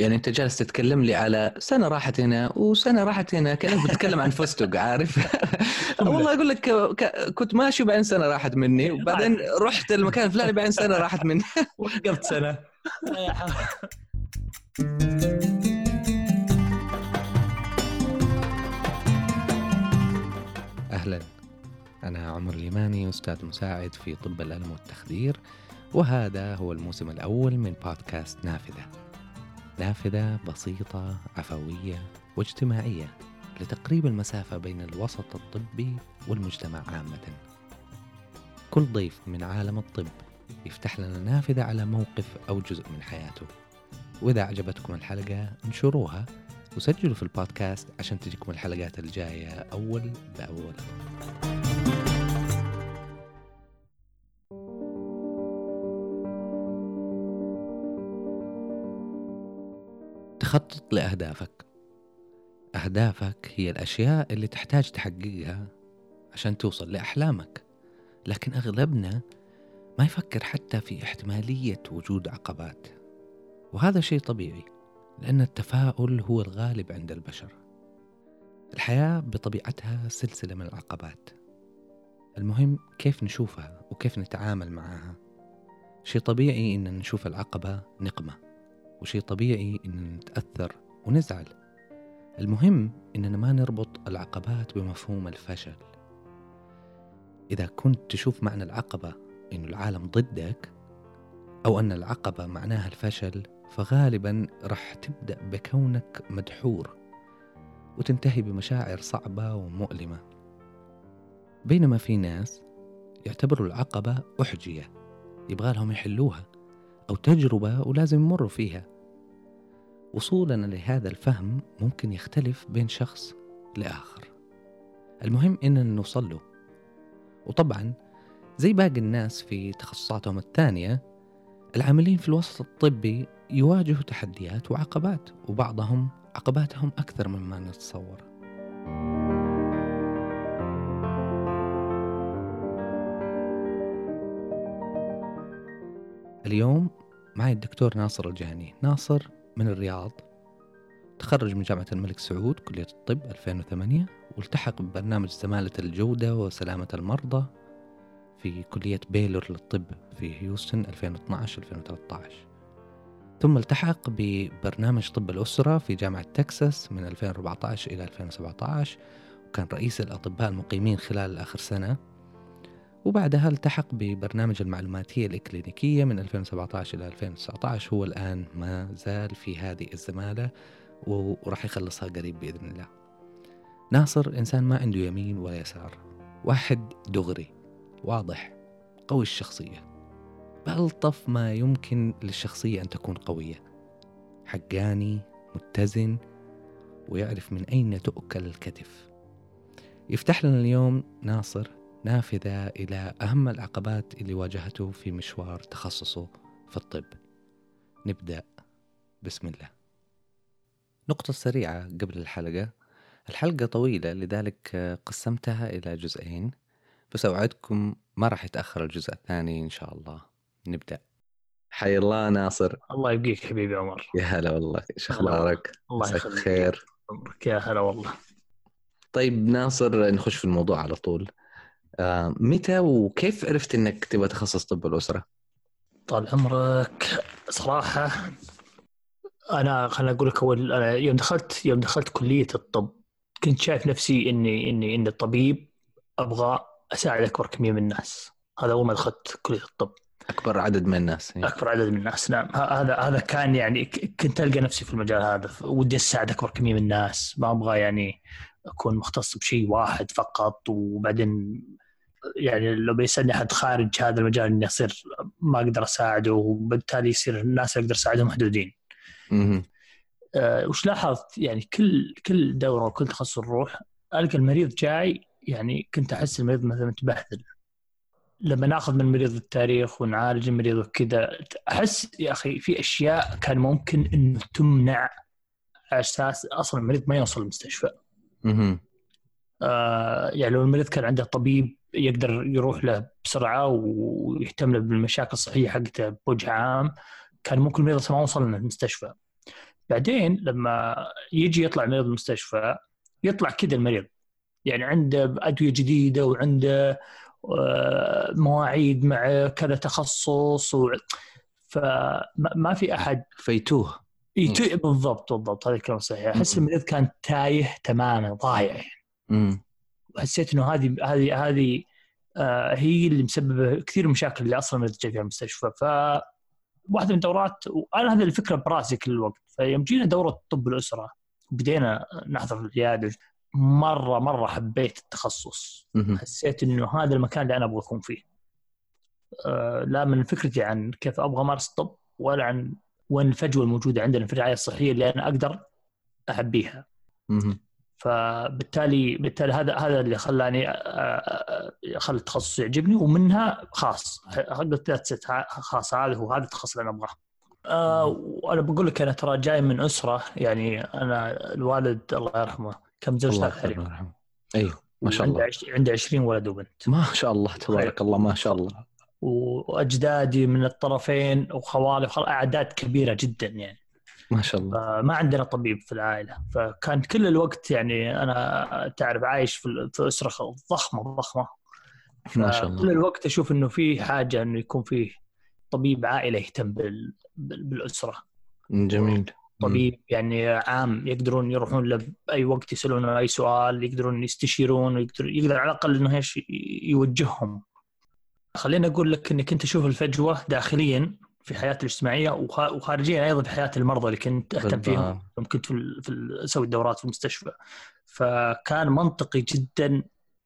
يعني انت جالس تتكلم لي على سنة راحت هنا وسنة راحت هنا كأنك بتتكلم عن فستق عارف؟ والله أقول لك كنت ماشي وبعدين سنة راحت مني وبعدين رحت المكان الفلاني بعدين سنة راحت مني. وقفت سنة. أهلا. أنا عمر اليماني أستاذ مساعد في طب الألم والتخدير وهذا هو الموسم الأول من بودكاست نافذة. نافذة بسيطة عفوية واجتماعية لتقريب المسافة بين الوسط الطبي والمجتمع عامة. كل ضيف من عالم الطب يفتح لنا نافذة على موقف أو جزء من حياته. وإذا أعجبتكم الحلقة انشروها وسجلوا في البودكاست عشان تجيكم الحلقات الجاية أول بأول. تخطط لأهدافك. أهدافك هي الأشياء اللي تحتاج تحققها عشان توصل لأحلامك. لكن أغلبنا ما يفكر حتى في احتمالية وجود عقبات. وهذا شيء طبيعي لأن التفاؤل هو الغالب عند البشر. الحياة بطبيعتها سلسلة من العقبات. المهم كيف نشوفها وكيف نتعامل معها؟ شيء طبيعي إن نشوف العقبة نقمة. وشي طبيعي إننا نتأثر ونزعل. المهم إننا ما نربط العقبات بمفهوم الفشل. إذا كنت تشوف معنى العقبة إنه العالم ضدك أو أن العقبة معناها الفشل فغالبا راح تبدأ بكونك مدحور وتنتهي بمشاعر صعبة ومؤلمة. بينما في ناس يعتبروا العقبة أحجية يبغى لهم يحلوها. أو تجربة ولازم يمروا فيها. وصولنا لهذا الفهم ممكن يختلف بين شخص لآخر. المهم إننا نوصل له. وطبعا زي باقي الناس في تخصصاتهم الثانية العاملين في الوسط الطبي يواجهوا تحديات وعقبات وبعضهم عقباتهم أكثر مما نتصور. اليوم معي الدكتور ناصر الجهني. ناصر من الرياض تخرج من جامعة الملك سعود كلية الطب 2008 والتحق ببرنامج زمالة الجودة وسلامة المرضى في كلية بيلور للطب في هيوستن 2012-2013 ثم التحق ببرنامج طب الأسرة في جامعة تكساس من 2014 إلى 2017 وكان رئيس الأطباء المقيمين خلال آخر سنة. وبعدها التحق ببرنامج المعلوماتية الإكلينيكية من 2017 إلى 2019 هو الآن ما زال في هذه الزمالة وراح يخلصها قريب بإذن الله. ناصر إنسان ما عنده يمين ولا يسار. واحد دغري واضح قوي الشخصية. بألطف ما يمكن للشخصية أن تكون قوية. حقاني متزن ويعرف من أين تؤكل الكتف. يفتح لنا اليوم ناصر نافذة إلى أهم العقبات اللي واجهته في مشوار تخصصه في الطب. نبدأ. بسم الله. نقطة سريعة قبل الحلقة. الحلقة طويلة لذلك قسمتها إلى جزئين بس أوعدكم ما راح يتأخر الجزء الثاني إن شاء الله. نبدأ. حي الله ناصر. الله يبقيك حبيبي عمر. يا هلا والله. إيش أخبارك؟ الله يخليك. خير. يا هلا والله. طيب ناصر نخش في الموضوع على طول. متى وكيف عرفت إنك تبغى تخصص طب الاسره؟ طال عمرك صراحة أنا خليني أقول لك اول يوم دخلت يوم دخلت كلية الطب كنت شايف نفسي إني إني إني الطبيب أبغى اساعد اكبر كميه من الناس هذا أول ما دخلت كلية الطب أكبر عدد من الناس يعني. أكبر عدد من الناس نعم هذا هذا كان يعني كنت ألقى نفسي في المجال هذا ودي اساعد اكبر كميه من الناس ما أبغى يعني أكون مختص بشيء واحد فقط وبعدين يعني لو بيسألني أحد خارج هذا المجال إني أصير ما أقدر أساعده وبالتالي يصير الناس اللي أقدر أساعدهم محدودين. آه وش لاحظت يعني كل كل دورة وكل تخصص نروح ألقى المريض جاي يعني كنت أحس المريض مثلا متبهدل. لما ناخذ من المريض التاريخ ونعالج المريض وكذا أحس يا أخي في أشياء كان ممكن إنه تمنع على أساس أصلا المريض ما يوصل المستشفى. آه يعني لو المريض كان عنده طبيب يقدر يروح له بسرعة ويهتم له بالمشاكل الصحية حقته بوجه عام كان ممكن المريض ما وصل للمستشفى بعدين لما يجي يطلع مريض المستشفى يطلع كذا المريض. يعني عنده أدوية جديدة وعنده آه، مواعيد مع كذا تخصص و... فما في أحد. فيتوه. يتوه بالضبط بالضبط. هذه الكلمة صحيحه أحس المريض كان تايه تماما ضايع. يعني امم حسيت إنه هذه هذه هذه آه هي اللي مسببة كثير مشاكل اللي أصلا المريض جاي فيها المستشفى ف واحدة من الدورات وأنا هذه الفكرة براسي كل الوقت. فيوم جينا دورة طب الأسرة بدينا نحضر العيادة مره مرة حبيت التخصص. حسيت إنه هذا المكان اللي أنا أبغى أكون فيه. آه، لا من فكرتي عن كيف أبغى أمارس الطب ولا عن وين الفجوة الموجودة عندنا في الرعاية الصحية اللي أنا أقدر اعبيها. فبالتالي بالتالي هذا هذا اللي خلاني آه، آه، خلى التخصص يعجبني ومنها خاص قلت ذات ست خاص هذا هو هذا التخصص اللي أنا أبغاه. آه، وأنا بقول لك أنا ترى جاي من أسرة يعني أنا الوالد الله يرحمه كم زوج الله ويرحمه أيوه ما شاء الله. عش- عنده 20 ولد وبنت. ما شاء الله تبارك الله ما شاء الله. وأجدادي من الطرفين وخوالي. أعداد كبيرة جدا يعني. ما شاء الله. فما عندنا طبيب في العائلة. فكان كل الوقت يعني أنا تعرف عايش في, أسرة ضخمة ضخمة. ما شاء كل الله الوقت أشوف إنه في حاجة إنه يكون في طبيب عائلة يهتم بال... بال- بالأسرة. جميل. طبيب يعني عام يقدرون يروحون له بأي وقت يسالون أي سؤال يقدرون يستشيرون ويقدر يقدر على الأقل إنه إيش يوجههم. خليني أقول لك إنك أنت تشوف الفجوة داخليا. في حياتي الاجتماعية وخ- وخارجيا أيضا في حياه المرضى اللي كنت أهتم فيهم. يوم كنت في, في أسوي الدورات في المستشفى. فكان منطقي جدا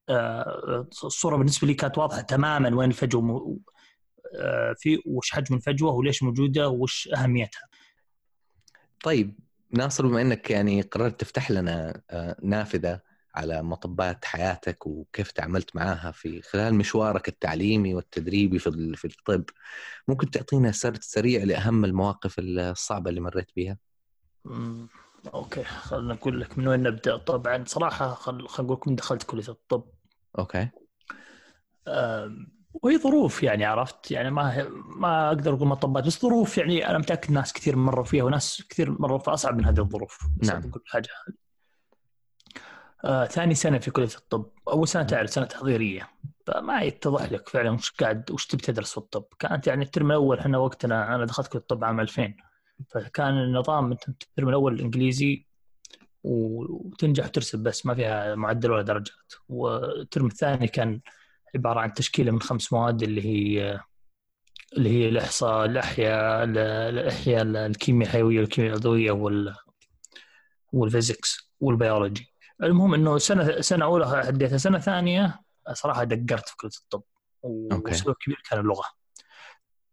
آه، الصورة بالنسبة لي كانت واضحة تماما وين الفجوة آه، في وش حجم الفجوة وليش موجودة وش أهميتها. طيب ناصر بما إنك يعني قررت تفتح لنا آه، نافذة على مطبات حياتك وكيف تعاملت معاها في خلال مشوارك التعليمي والتدريبي في في الطب. ممكن تعطينا سرد سريع لأهم المواقف الصعبة اللي مريت بها. أوكي خلنا نقول لك من وين نبدأ. طبعا صراحة خل خل أقول لكم دخلت كلية الطب. Okay. وهي ظروف يعني عرفت؟ يعني ما ما أقدر أقول مطبات بس ظروف يعني أنا متأكد ناس كثير مروا فيها وناس كثير مروا في اصعب من هذه الظروف. بس نعم. بقول حاجة آه، ثاني سنة في كلية الطب أول سنة تعرف سنة تحضيريه فما يتضح لك فعلا وش قاعد وش تبي تدرس في الطب. كانت يعني الترم الأول إحنا وقتنا أنا دخلت كلية الطب عام 2000 فكان النظام أنت الترم الأول الإنجليزي وتنجح وترسب بس ما فيها معدل ولا درجات. والترم الثاني كان عبارة عن تشكيلة من خمس مواد اللي هي اللي هي الإحصاء الأحياء ال- الأحياء الكيمياء الحيوية والكيمياء العضوية وال وال physics وال biology. المهم إنه سنة سنة أولى عديتها سنة ثانية صراحة دقرت في كلية الطب. والسبب كبير كان اللغة.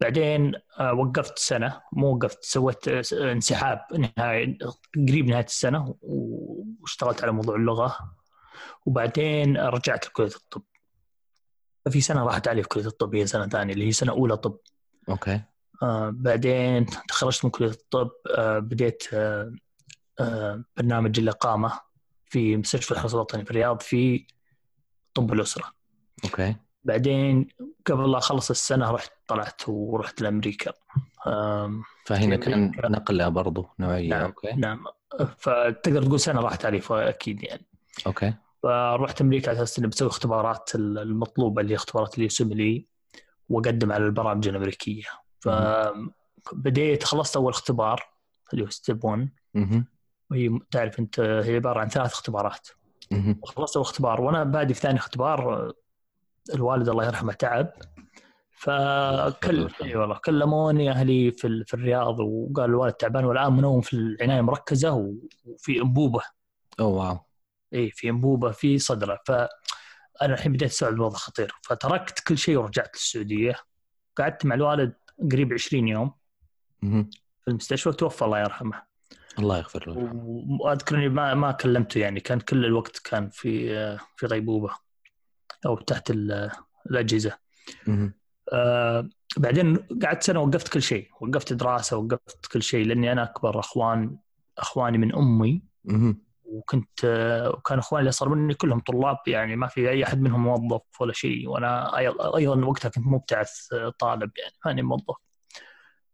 بعدين آه، وقفت سنة مو وقفت سويت آه، انسحاب نهاية قريب نهاية السنة واشتغلت على موضوع اللغة. وبعدين رجعت لكلية الطب. ففي سنة راحت علي في كلية الطب هي سنة ثانية اللي هي سنة أولى طب. Okay. آه بعدين تخرجت من كلية الطب آه بديت آه برنامج الاقامه في مستشفى الحرس الوطني في الرياض في طب الأسرة. Okay. بعدين قبل لا أخلص السنة رحت طلعت ورحت لأمريكا. فهنا كان. نقلة برضو نوعية نعم. Okay. نعم. فتقدر تقول سنة راحت علي أكيد يعني. Okay. فرحت أمريكا على أساس إني بسوي اختبارات المطلوبة اللي هي اختبارات ال USMLE وأقدم على البرامج الأمريكية. فبديت خلصت أول اختبار اللي هو step 1 مهم. وهي تعرف انت هي عبارة عن ثلاث اختبارات. مهم. وخلصت اول اختبار وأنا بادي في ثاني اختبار الوالد الله يرحمه تعب. فكل. إي والله كلموني أهلي في ال- في الرياض وقال الوالد تعبان والآن منوم في العناية المركزه وفي أنبوبة. اوه واو. إي في أنبوبة في صدرة. فانا الحين بديت استوعب الوضع خطير. فتركت كل شيء ورجعت للسعودية. قعدت مع الوالد قريب 20 يوم. في المستشفى وتوفى الله يرحمه. الله يغفر له. واذكر اني ما ما كلمته يعني كان كل الوقت كان في في غيبوبة أو تحت ال- الأجهزة. آه بعدين قعدت سنة وقفت كل شيء وقفت دراسة وقفت كل شيء لأني أنا أكبر أخوان أخواني من أمي. وكنت وكان أخواني اللي اصغر مني كلهم طلاب يعني ما في أي أحد منهم موظف ولا شيء وأنا أيضا وقتها كنت مبتعث طالب يعني ماني موظف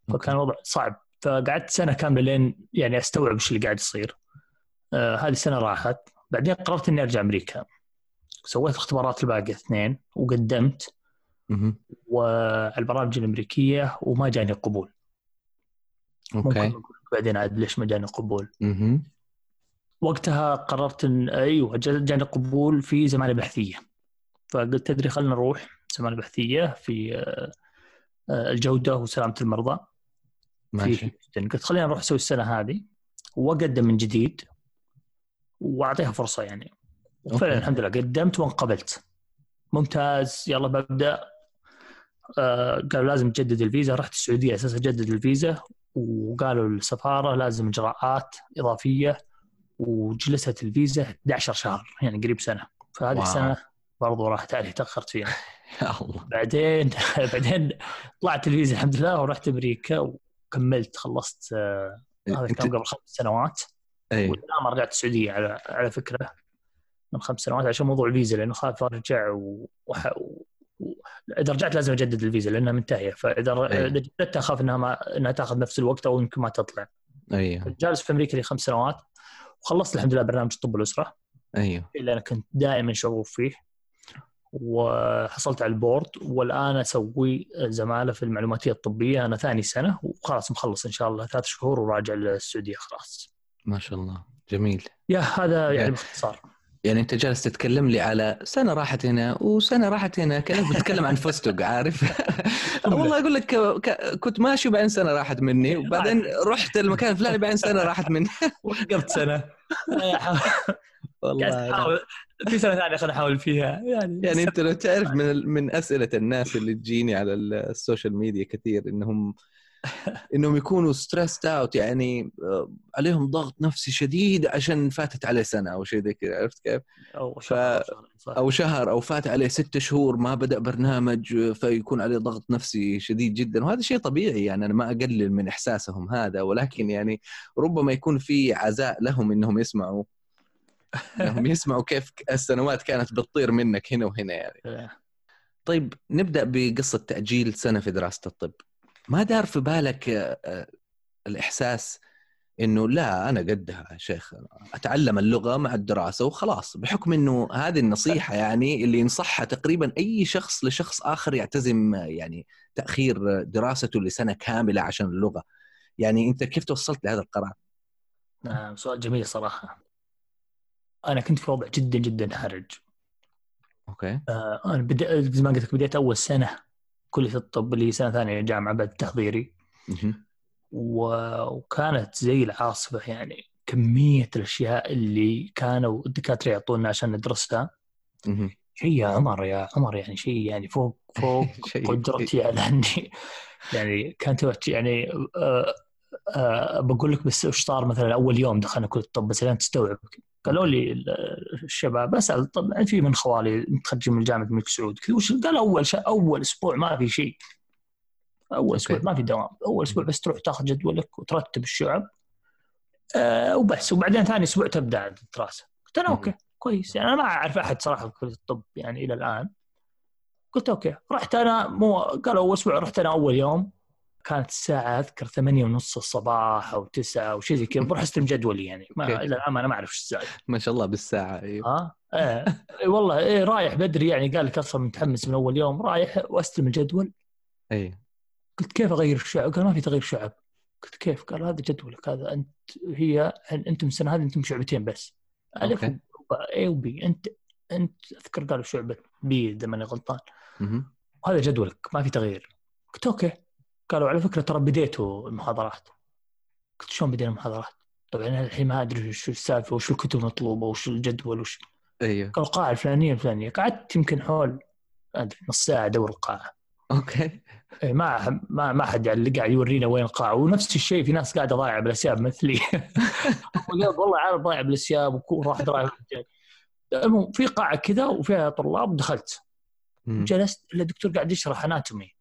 فكان الوضع صعب فقعدت سنة كاملة لين يعني أستوعب إيش اللي قاعد يصير. آه هذه السنة راحت. بعدين قررت إني أرجع أمريكا. سويت الاختبارات الباقيه اثنين وقدمت. وعلى البرامج الأمريكية وما جاني قبول. Okay. بعدين عاد ليش ما جاني قبول. وقتها قررت ان أيوه جا- جاني قبول في زماله بحثية. فقلت تدري خلينا نروح زماله بحثية في آه، آه، الجودة وسلامة المرضى. ماشي هيوستن قلت خلينا نروح نسوي السنة هذه وأقدم من جديد وأعطيها فرصة يعني. وفعلا okay. الحمد لله قدمت وانقبلت. ممتاز يلا ببدأ. آه قالوا لازم تجدد الفيزا. رحت السعودية أساس أجدد الفيزا وقالوا السفارة لازم إجراءات إضافية وجلست الفيزا 11 شهر يعني قريب سنة. فهذه wow. السنة برضو راحت علي تأخرت فيها. يا الله. بعدين بعدين طلعت الفيزا الحمد لله ورحت أمريكا وكملت خلصت آه، هذا أنت كان قبل خمس سنوات. اي والآن رجعت السعودية على على فكرة من خمس سنوات عشان موضوع الفيزا لأنه خاف أرجع و... وح... و... إذا رجعت لازم أجدد الفيزا لأنها منتهية. فإذا ر... أي. إذا جددتها أخاف إنها ما... إنها تأخذ نفس الوقت أو يمكن ما تطلع. أيوه جالس في أمريكا لي خمس سنوات وخلصت الحمد لله برنامج طب الأسرة. أيوه اللي أنا كنت دائما شغوف فيه. وحصلت على ال board والآن أسوي زمالة في المعلوماتية الطبية. أنا ثاني سنة وخلاص مخلص إن شاء الله. ثلاث شهور وراجع للسعودية خلاص. ما شاء الله. جميل. يا هذا يعني okay. باختصار. يعني أنت جالس تتكلم لي على سنة راحت هنا وسنة راحت هنا كأنك بتتكلم عن فستق عارف؟ والله أقول لك كنت ماشي وبعدين سنة راحت مني وبعدين رحت المكان الفلاني بعدين سنة راحت مني. وقفت سنة. قاعد والله احاول في سنة ثانية خليني أحاول فيها يعني يعني أنت لو تعرف من من أسئلة الناس اللي تجيني على ال- ال social media كثير إنهم إنهم يكونوا stressed out يعني آه، عليهم ضغط نفسي شديد عشان فاتت عليه سنة أو شيء زي كذا عرفت كيف؟ أو شهر. أو شهر أو فات عليه ست شهور ما بدأ برنامج فيكون عليه ضغط نفسي شديد جدا وهذا شيء طبيعي يعني أنا ما أقلل من إحساسهم هذا ولكن يعني ربما يكون في عزاء لهم إنهم يسمعوا انهم يسمعوا كيف السنوات كانت بتطير منك هنا وهنا يعني. طيب نبدأ بقصة تأجيل سنة في دراسة الطب. ما دار في بالك آه، آه، الإحساس إنه لا أنا قدها يا شيخ أتعلم اللغة مع الدراسة وخلاص بحكم إنه هذه النصيحة يعني اللي ينصحها تقريبا أي شخص لشخص آخر يعتزم آه، يعني تأخير دراسته لسنة كاملة عشان اللغة. يعني أنت كيف توصلت لهذا القرار؟ سؤال جميل صراحة. أنا كنت في وضع جدا جدا حرج أوكي. آه، أنا بدأ زي ما قلت لك بديت أول سنة كليه الطب اللي سنة ثانية جامعة بعد تحضيري. و- وكانت زي العاصفة يعني كمية الأشياء اللي كانوا الدكاترة يعطونا عشان ندرسها. شيء يا عمر يا عمر يعني شيء يعني فوق فوق قدرتي على إني يعني كانت يعني آه آه بقول لك بس إيش صار مثلا أول يوم دخلنا كلية الطب بس لين تستوعب قالوا لي ال- الشباب أسأل طبعا في من خوالي متخرجين من جامعة الملك سعود؟ كذا وش قال أول شيء أول أسبوع ما في شيء. أول أسبوع. ما في دوام. أول أسبوع بس تروح تاخذ جدولك وترتب الشعب. آه وبس. وبعدين ثاني أسبوع تبدأ الدراسة. قلت أنا. أوكي كويس. يعني أنا ما أعرف أحد صراحة في كلية الطب يعني إلى الآن. قلت okay. رحت أنا مو قالوا أول أسبوع رحت أنا أول يوم. كانت الساعة أذكر ثمانية ونص الصباح أو تسعة أو شيء زي كذا بروح أستلم جدولي يعني. ما okay. إلى الآن أنا ما أعرف إيش السالفة. ما شاء الله بالساعة أيوه. ها إيه. إيه والله إيه رايح بدري يعني. قال لك أصلا متحمس من أول يوم. رايح وأستلم الجدول. أي. قلت كيف أغير الشعب؟ قال ما في تغيير شعب. قلت كيف؟ قال هذا جدولك هذا أنت هي أنتم السنة هذه أنتم شعبتين بس. ألف أوكي. A و B أنت أنت أذكر قالوا شعبة B إذا ماني غلطان. وهذا جدولك ما في تغيير. قلت okay. قالوا على فكرة ترى بديتوا المحاضرات. قلت شلون بدينا المحاضرات؟ طبعا أنا الحين ما أدري وش السالفة وش الكتب المطلوبة وش الجدول وش. أيوه. قالوا القاعة الفلانية الفلانية. قعدت يمكن حول أدري نص ساعة ادور القاعة. okay. إيه ما ما ما حد اللي قاعد يورينا وين القاعة. ونفس الشيء في ناس قاعدة ضايعة بالأسياب مثلي. والله عارف ضايع بالأسياب وراح ضايع المهم في قاعة كذا وفيها طلاب دخلت. جلست الا الدكتور قاعد يشرح أناتومي.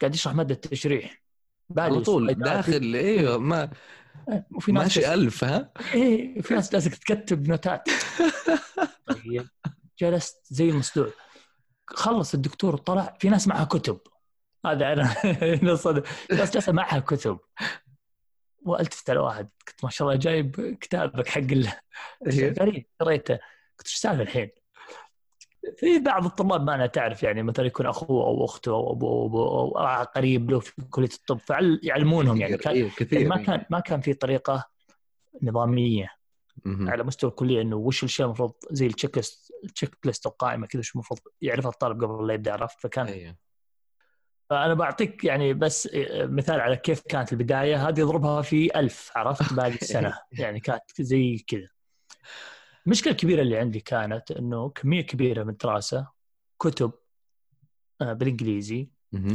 قاعد يشرح ماده التشريح على طول. داخل إيوه ما وفي ناس ماشي ألف ها؟ إيه في ناس جالسه تكتب نوتات. طيب جلست زي المصدوع خلص الدكتور طلع في ناس معها كتب. هذا أنا نصد- ناس جالسه معها كتب. والتفت على واحد. قلت ما شاء الله جايب كتابك حق ال- إيه. غريب قريته. قلت إيش السالفه الحين؟ في بعض الطلاب ما أنا تعرف يعني مثلا يكون أخوه أو أخته أو أبوه أو قريب له في كلية الطب فيعلمونهم يعني. كان إيه، كثير يعني ما إيه. كان ما كان في طريقة نظامية مهم. على مستوى الكلية إنه وش الشيء المفروض زي التشيك ليست التشيك ليست أو قائمه كذا شو المفروض يعرفها الطالب قبل لا يبدأ عرفت؟ فكان أيوه. فأنا بعطيك يعني بس مثال على كيف كانت البداية. هذه اضربها في ألف عرفت؟ باقي السنة يعني كانت زي كذا. المشكلة الكبيرة اللي عندي كانت إنه كمية كبيرة من الدراسة كتب آه، بالإنجليزي.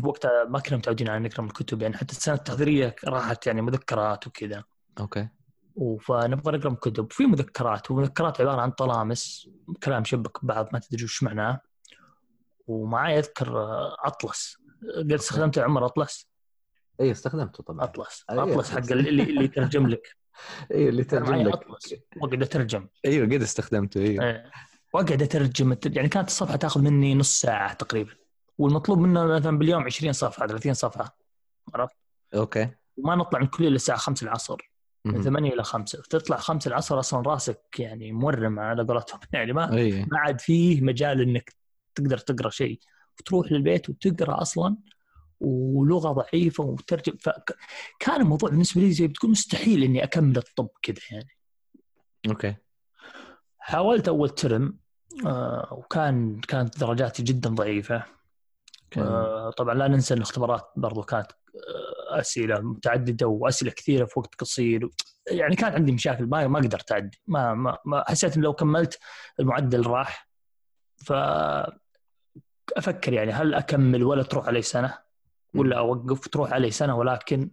وقتها ما كنا متعودين على نقرأ من الكتب يعني حتى السنة التحضيرية راحت يعني مذكرات وكذا. أوكي. فنبغى نقرأ من كتب. في مذكرات ومذكرات عبارة عن طلامس كلام شبك ببعض ما تدري وش معناه. ومعي أذكر آه، أطلس. قد استخدمت يا عمر أطلس. اي استخدمته طبعا. أطلس. أيوة، أطلس. حق اللي اللي يترجم لك. أيوه اللي ترجم لك. وأقعد أترجم. أيوه قد استخدمته أيوه إيه. وأقعد أترجم. يعني كانت الصفحة تأخذ مني نص ساعة تقريبا. والمطلوب منا مثلا باليوم 20 صفحة 30 صفحة. عرفت؟ okay. وما نطلع من الكليه الا الساعة 5 العصر. من مهم. 8 إلى 5 تطلع 5 العصر أصلا راسك يعني مورم على قولتهم. يعني ما اي ما عاد فيه مجال إنك تقدر تقرأ شيء. وتروح للبيت وتقرأ أصلا. ولغة ضعيفة وترجم فكان الموضوع بالنسبة لي زي بتكون مستحيل إني أكمل الطب كذا يعني. أوكي. حاولت أول ترم آه، وكان كانت درجاتي جدا ضعيفة. آه، طبعا لا ننسى إن الاختبارات برضو كانت آه، أسئلة متعددة وأسئلة كثيرة في وقت قصير. يعني كان عندي مشاكل ما ما قدرت اعدي ما ما, ما حسيت إن لو كملت المعدل راح. ف أفكر يعني هل أكمل ولا تروح علي سنة؟ ولا أوقف تروح علي سنة ولكن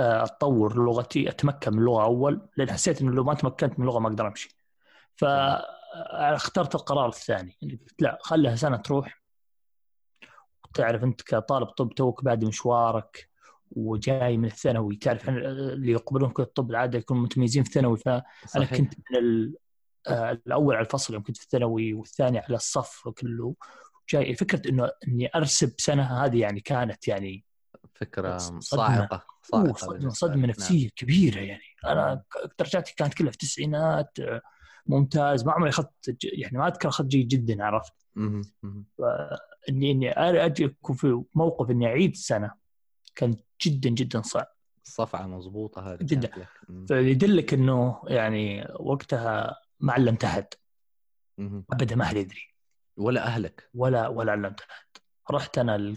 آه، أتطور لغتي أتمكن من اللغة أول لأن حسيت انه لو ما تمكنت من اللغة ما أقدر أمشي. فاخترت القرار الثاني يعني قلت لا خليها سنة تروح. تعرف أنت كطالب طب توك بعد مشوارك وجاي من الثانوي تعرف إحنا اللي يقبلون كل الطب العادة يكونوا متميزين في الثانوي فانا صحيح. كنت من ال- آه، الأول على الفصل يوم كنت في الثانوي والثاني على الصف كله. جاي فكرة إنه إني أرسب سنة هذه يعني كانت يعني فكرة صدمة. صاعقة صاعقة صدمة لك. نعم. نفسية كبيرة يعني أنا درجاتي كانت كلها في التسعينات آه، ممتاز ما عمري أخذت يعني ما أذكر أخذت جيد جدا عرفت. اني إني أجي اكون في موقف إني أعيد سنة كان جدا جدا صعب الصفعه مضبوطة هذه جداً. فيدلك إنه يعني وقتها ما علمت احد. أبدا ما حد يدري ولا أهلك. ولا ولا علمت احد رحت أنا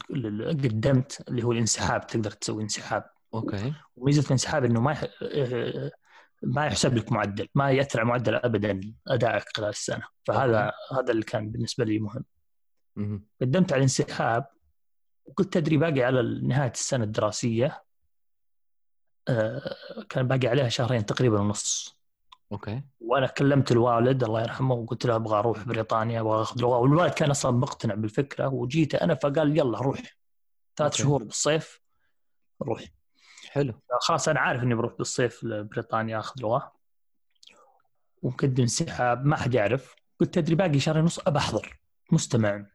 قدمت اللي هو الانسحاب تقدر تسوي انسحاب. أوكي. وميزة الانسحاب إنه ما يح... ما يحسب لك معدل ما يأثر على معدل ابدا أدائك خلال السنة. فهذا هذا اللي كان بالنسبة لي مهم. قدمت على الانسحاب وكنت تدري باقي على نهاية السنة الدراسية آه، كان باقي عليها شهرين تقريبا ونص. okay. وأنا كلمت الوالد الله يرحمه وقلت له أبغى أروح بريطانيا أبغى أخذ لغة. والوالد كان أصلا مقتنع بالفكرة وجيت أنا فقال يلا روح. ثلاث. شهور بالصيف روح. حلو. خلاص أنا عارف إني بروح بالصيف لبريطانيا أخذ لغة. ومقدم انسحاب ما حد يعرف. قلت تدري باقي شهرين ونص أبى أحضر مستمع.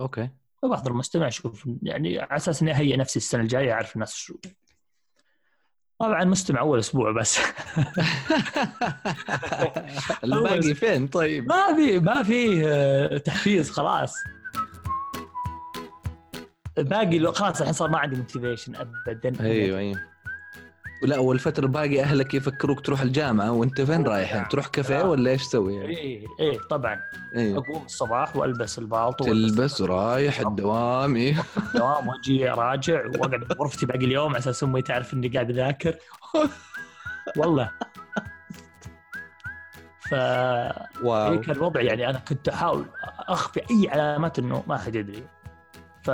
okay. أبى أحضر مستمع أشوف يعني على أساس إني أهيئ نفسي السنة الجاية أعرف الناس شو طبعا مستمع أول أسبوع بس. الباقي فين؟ طيب. ما في ما في آه، تحفيز خلاص. باقي خلاص الحين صار ما عندي موتيفيشن ابدا. أيوه أيوه. لا والفترة الباقي أهلك يفكروك تروح الجامعة وأنت فين رايح؟ يعني تروح كافيه آه. ولا إيش تسوي يعني؟ إيه إيه طبعا. أيوه أقوم الصباح وألبس البالطو تلبس ورايح الدوام إيه. دوام وأجي اراجع وأقعد بغرفتي باقي اليوم على أساس أمي تعرف إني قاعد أذاكر. والله. ف واو. إيه كان الوضع يعني أنا كنت أحاول أخفي أي علامات إنه ما حد يدري. ف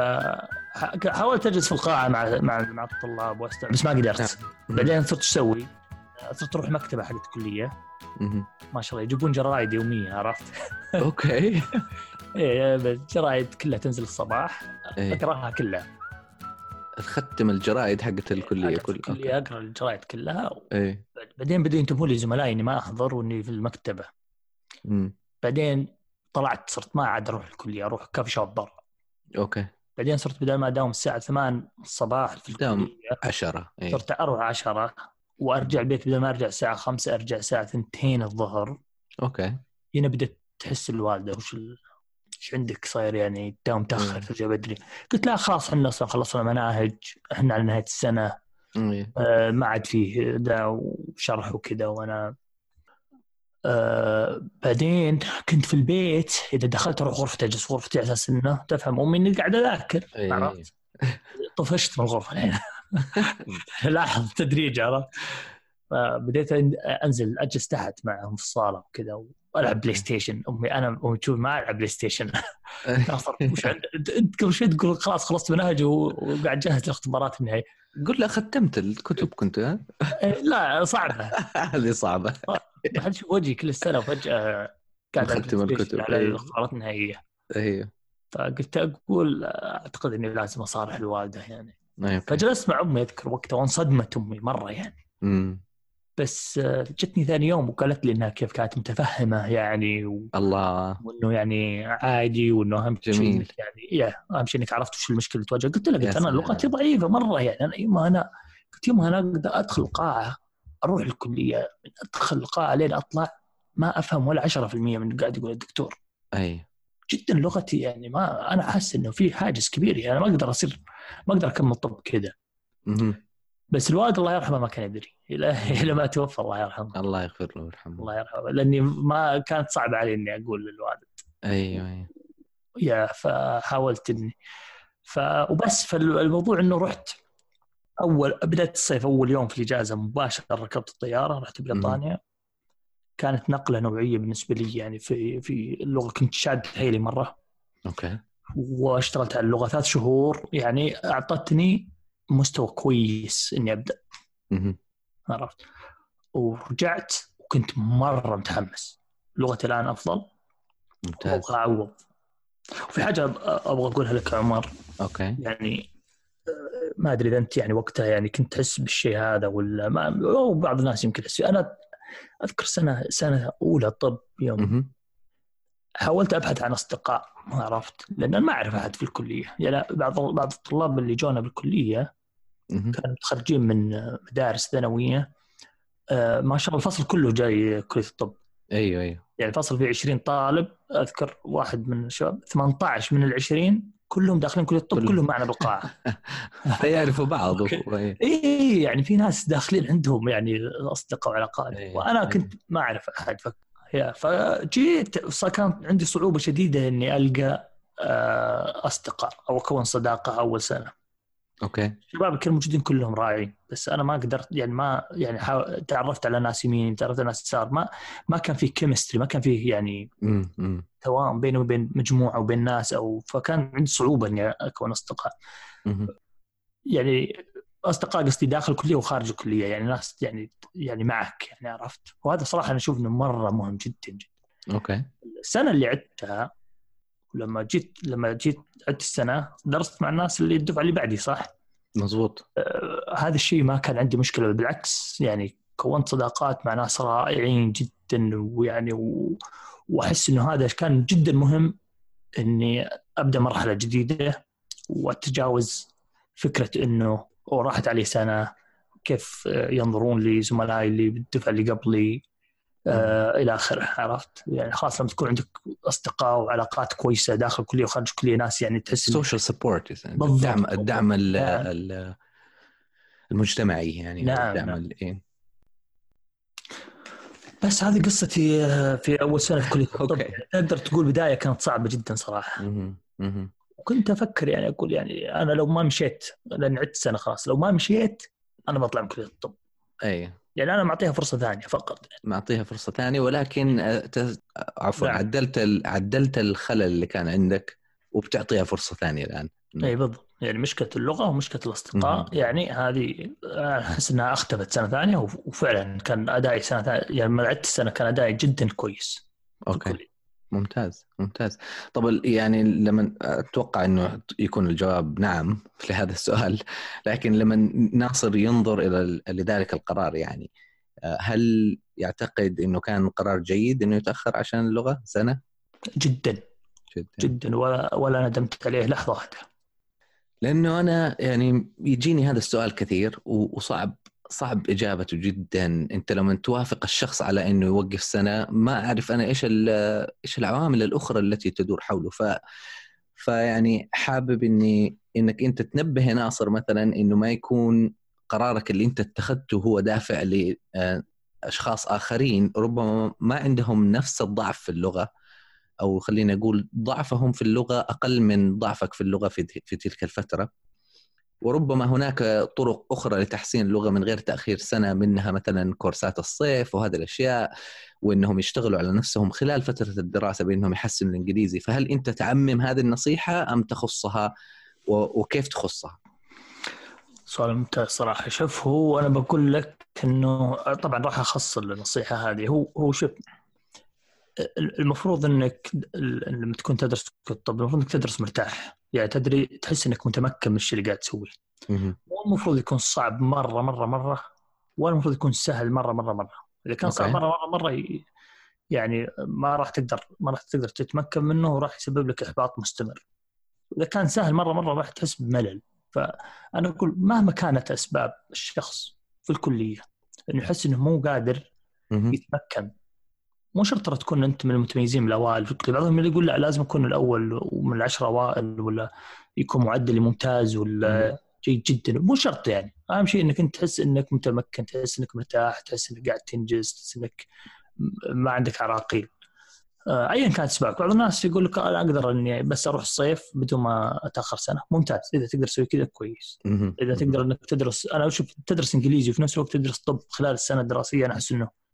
حاولت أجلس في القاعة مع مع مع الطلاب واستمع بس ما قدرت بعدين صرت إيش أسوي؟ صرت أروح مكتبة حقت الكلية. ما شاء الله يجيبون جرايد يومية عرفت؟ okay إيه بس جرايد كلها تنزل الصباح إيه. أقراها كلها تختم الجرائد حقت الكلية حقت كل الكلية أقرأ الجرايد كلها إيه بعدين بدوا ينتبهون لي زملائي إني ما أحضر وإني في المكتبة مم. بعدين طلعت صرت ما عاد أروح الكلية أروح coffee shop برا okay بعدين صرت بدل ما أداوم الساعة 8 الصباح في تداوم الكلية، عشرة إيه. صرت أروح 10 وأرجع البيت بدل ما أرجع الساعة 5 أرجع الساعة 2 الظهر أوكي هنا بدأت تحس الوالدة وش ال... إيش عندك صاير يعني تداوم. متاخر ترجع بدري قلت لا خلاص إحنا أصلا خلصنا مناهج إحنا على نهاية السنة إيه. آه، ما عاد فيه دا وشرح وكذا وأنا آه بعدين كنت في البيت إذا دخلت أروح غرفتي أجلس غرفتي على أساس إنه تفهم. امي إني قاعد أذاكر إيه. عرفت؟ طفشت من الغرفة. الحين لاحظ التدريج عرفت؟ فبديت أنزل أجلس تحت معهم في الصالة وكذا وألعب بلاي ستيشن أمي أنا أمي تشوف ما ألعب بلاي ستيشن وش أنت قبل شوي تقول خلاص خلصت منهج وقاعد جاهز لاختبارات النهائية. قل له ختمت الكتب كنت ها؟ إيه، لا صعبة. هذه صعبة. ما تشوف وجهي كل السنة وفجأة قاعد ستيشن الكتب، على إيه. الاختبارات النهائية أيوه فقلت أقول أعتقد إني لازم أصارح الوالدة يعني okay. فجلست مع أمي أذكر وقتها وانصدمت أمي مرة يعني أمم. بس آه، جتني ثاني يوم وقالت لي إنها كيف كانت متفهمة يعني و... الله وإنه يعني عادي وإنه أهم شيء يعني يا أهم شيء إنك عرفت وش المشكلة اللي تواجه قلت لها قلت أنا. لغتي ضعيفة مرة يعني أنا يما أنا قلت يما أنا أقدر أدخل القاعة أروح الكلية من أدخل القاعة لين أطلع ما أفهم ولا 10% من اللي قاعد يقول الدكتور. أي. جدا لغتي يعني ما أنا حاسس إنه في حاجز كبير يعني أنا ما أقدر أصير ما أقدر أكمل طب كذا. بس الوالد الله يرحمه ما كان يدري. إلى إلى ما توفى الله يرحمه. الله يغفر له ويرحمه. الله يرحمه. لأني ما كانت صعبة علي إني أقول للوالد. أيوه أيوه. يا فحاولت إني ف وبس فالموضوع إنه رحت اول بداية الصيف أول يوم في الإجازة مباشرة ركبت الطيارة رحت بريطانيا. كانت نقلة نوعية بالنسبة لي يعني في في اللغة كنت شاد حيلي مرة. okay. واشتغلت على اللغة ثلاث شهور. يعني أعطتني مستوى كويس إني أبدأ. مهم. عرفت؟ ورجعت وكنت مرة متحمس. لغتي الآن أفضل. ممتاز. وابغى أعوض. وفي حاجة أبغى أقولها لك عمر. okay. يعني ما أدري إذا أنت يعني وقتها يعني كنت تحس بالشيء هذا ولا ما أو بعض الناس يمكن فيه. أنا أذكر سنة سنة أولى طب يوم. حاولت أبحث عن أصدقاء ما عرفت لأن ما أعرف أحد في الكلية يعني بعض بعض الطلاب اللي جونا بالكلية. كانوا متخرجين من مدارس ثانوية آه، ما شاء الله الفصل كله جاي كلية الطب أيوه أيوه يعني الفصل فيه 20 طالب أذكر واحد من الشباب 18 من ال 20 كلهم داخلين كلية الطب كلهم. معنا بالقاعة فيعرفوا بعض. و- إيه. اي يعني في ناس داخلين عندهم يعني أصدقاء وعلاقات إيه. وأنا إيه. كنت ما أعرف أحد فجيت كان عندي صعوبة شديدة إني ألقى آه، أصدقاء أو أكون صداقة أول سنة okay. الشباب كانوا موجودين كلهم راعين بس أنا ما قدرت يعني ما يعني حاول تعرفت على ناس يمين تعرفت على ناس يسار ما ما كان في chemistry ما كان في يعني. توائم بيني وبين مجموعة وبين ناس أو فكان عندي صعوبة إني أكون أصدقاء. يعني أصدقاء قصدي داخل الكلية وخارج الكلية يعني ناس يعني يعني معك يعني عرفت. وهذا صراحة أنا أشوف إنه مرة مهم جدا جدا. okay. السنة اللي عدتها لما جيت لما جيت عدت السنة درست مع الناس اللي الدفعة اللي بعدي صح؟ مزبوط آه هذا الشيء ما كان عندي مشكلة بالعكس يعني كونت صداقات مع ناس رائعين جدا ويعني و... وأحس إنه هذا كان جدا مهم إني أبدأ مرحلة جديدة وأتجاوز فكرة إنه راحت علي سنة كيف ينظرون لي زملائي اللي بالدفعة اللي قبلي إلى آخره عرفت يعني خاصة لما تكون عندك أصدقاء وعلاقات كويسة داخل الكليه وخارج الكليه ناس يعني تحس social support. الدعم الدعم ال- نعم. ال- المجتمعي يعني نعم، الدعم نعم. إيه. بس هذه قصتي آه، في أول سنة في كلية الطب تقدر تقول بداية كانت صعبة جدا صراحة. وكنت أفكر يعني أقول يعني أنا لو ما مشيت لأن عدت سنة خلاص لو ما مشيت أنا بطلع من كلية الطب اي يعني أنا معطيها فرصة ثانية فقط معطيها فرصة ثانية ولكن آه، عفوا نعم. عدلت ال- عدلت الخلل اللي كان عندك وبتعطيها فرصة ثانية الآن اي بالضبط يعني مشكلة اللغة ومشكلة الأصدقاء مهم. يعني هذه أنا أحس إنها أختفت سنة ثانية وف- وفعلا كان أدائي سنة ثانية يعني لما عدت السنة كان أدائي جدا كويس أوكي. ممتاز ممتاز. طب يعني لما أتوقع إنه يكون الجواب نعم لهذا السؤال لكن لما ناصر ينظر إلى ال- لذلك القرار يعني آه، هل يعتقد إنه كان قرار جيد إنه يتأخر عشان اللغة؟ سنة؟ جدا جدا. جدا. ولا ولا ندمت عليه لحظة واحدة. لأنه أنا يعني يجيني هذا السؤال كثير وصعب صعب إجابته جدا. أنت لما توافق الشخص على إنه يوقف سنة ما أعرف أنا إيش إيش العوامل الأخرى التي تدور حوله. ف فيعني حابب إني إنك أنت تنبه ناصر مثلا إنه ما يكون قرارك اللي أنت اتخذته هو دافع لاشخاص آخرين. ربما ما عندهم نفس الضعف في اللغة أو خلينا نقول ضعفهم في اللغة أقل من ضعفك في اللغة في في تلك الفترة. وربما هناك طرق أخرى لتحسين اللغة من غير تأخير سنة منها مثلا كورسات الصيف وهذه الأشياء وإنهم يشتغلوا على نفسهم خلال فترة الدراسة بإنهم يحسنوا الإنجليزي. فهل أنت تعمم هذه النصيحة أم تخصها؟ وكيف تخصها؟ سؤال ممتاز صراحة. شوف هو أنا بقول لك إنه طبعا راح أخص النصيحة هذه. هو هو شوف المفروض إنك لما تكون تدرس الطب المفروض إنك تدرس مرتاح يعني تدري تحس إنك متمكن من الشيء اللي قاعد تسويه. مو المفروض يكون صعب مرة مرة مرة ولا المفروض يكون سهل مرة مرة مرة إذا كان صعب. مرة مرة مرة يعني ما راح تقدر ما راح تقدر تتمكن منه وراح يسبب لك إحباط مستمر إذا كان سهل مرة مرة راح تحس بملل فأنا أقول مهما كانت أسباب الشخص في الكلية إنه يحس إنه مو قادر. يتمكن مو شرط ترى تكون أنت من المتميزين من الأوائل. في بعضهم اللي يقول لا لازم أكون الأول ومن العشرة أوائل ولا يكون معدلي ممتاز ولا جيد جدا. مو شرط يعني. أهم شيء إنك أنت تحس إنك متمكن تحس إنك مرتاح تحس إنك قاعد تنجز تحس إنك ما عندك عراقيل. آه، ايا كانت اسبابك بعض الناس يقول لك أنا أقدر إني بس أروح الصيف بدون ما أتأخر سنة. ممتاز. إذا تقدر تسوي كذا كويس. إذا تقدر إنك تدرس أنا أشوف تدرس إنجليزي وفي نفس الوقت تدرس طب خلال السنة الدراسية أنا أحس إنه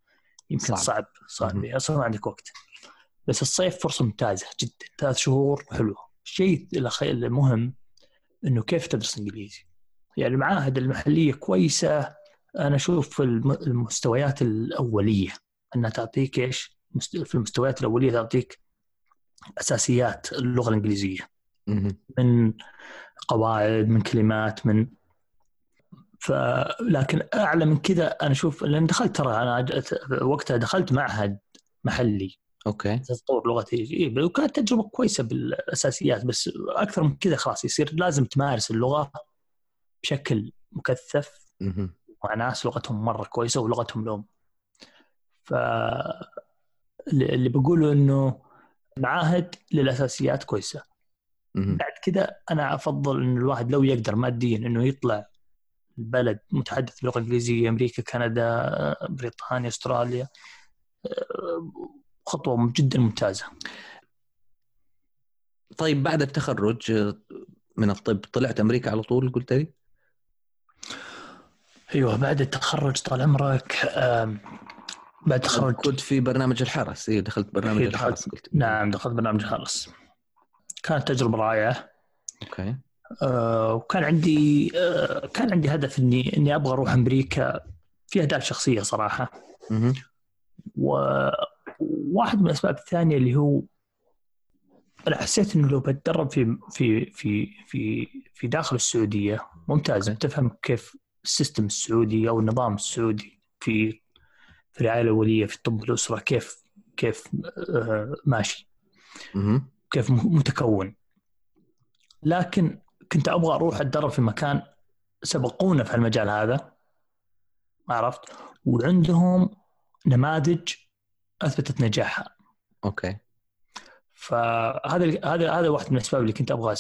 يمكن صعب. صعب صعب. أصلا ما عندك وقت. بس الصيف فرصة ممتازة جدا. ثلاث شهور حلوة. الشيء المهم إنه كيف تدرس إنجليزي؟ يعني المعاهد المحلية كويسة. أنا أشوف المستويات الأولية أنها تعطيك إيش؟ في المستويات الأولية تعطيك أساسيات اللغة الإنجليزية. من قواعد من كلمات من ف لكن أعلى من كذا أنا أشوف لأن دخلت ترى أنا وقتها دخلت معهد محلي. أوكي. تطور لغتي إيه وكانت تجربة كويسة بالأساسيات بس أكثر من كذا خلاص يصير لازم تمارس اللغة بشكل مكثف. مع ناس لغتهم مرة كويسة ولغتهم لهم ف اللي بقوله إنه معاهد للأساسيات كويسة. بعد كذا أنا أفضل انه الواحد لو يقدر ماديا إنه يطلع البلد متحدث باللغة الإنجليزية أمريكا كندا بريطانيا أستراليا. خطوة جدا ممتازة. طيب بعد التخرج من الطب طلعت أمريكا على طول قلت لي؟ أيوه بعد التخرج طال عمرك بعد التخرج كنت في برنامج الحرس. اي دخلت برنامج الحرس قلت نعم دخلت برنامج حرس كانت تجربة رائعة. أوكي. آه، وكان عندي آه، كان عندي هدف إني إني أبغى أروح أمريكا في أهداف شخصية صراحة. وواحد من الأسباب الثانية اللي هو أنا حسيت إنه لو بتدرب في في في في في داخل السعودية ممتاز. تفهم كيف السيستم السعودي أو النظام السعودي في في الرعايه الأولية في طب الاسره كيف كيف آه، ماشي. كيف متكون لكن كنت أبغى أروح أتدرب في مكان سبقونا في المجال هذا. عرفت؟ وعندهم نماذج أثبتت نجاحها. أوكي. فهذا هذا هذا واحد من الأسباب اللي كنت أبغى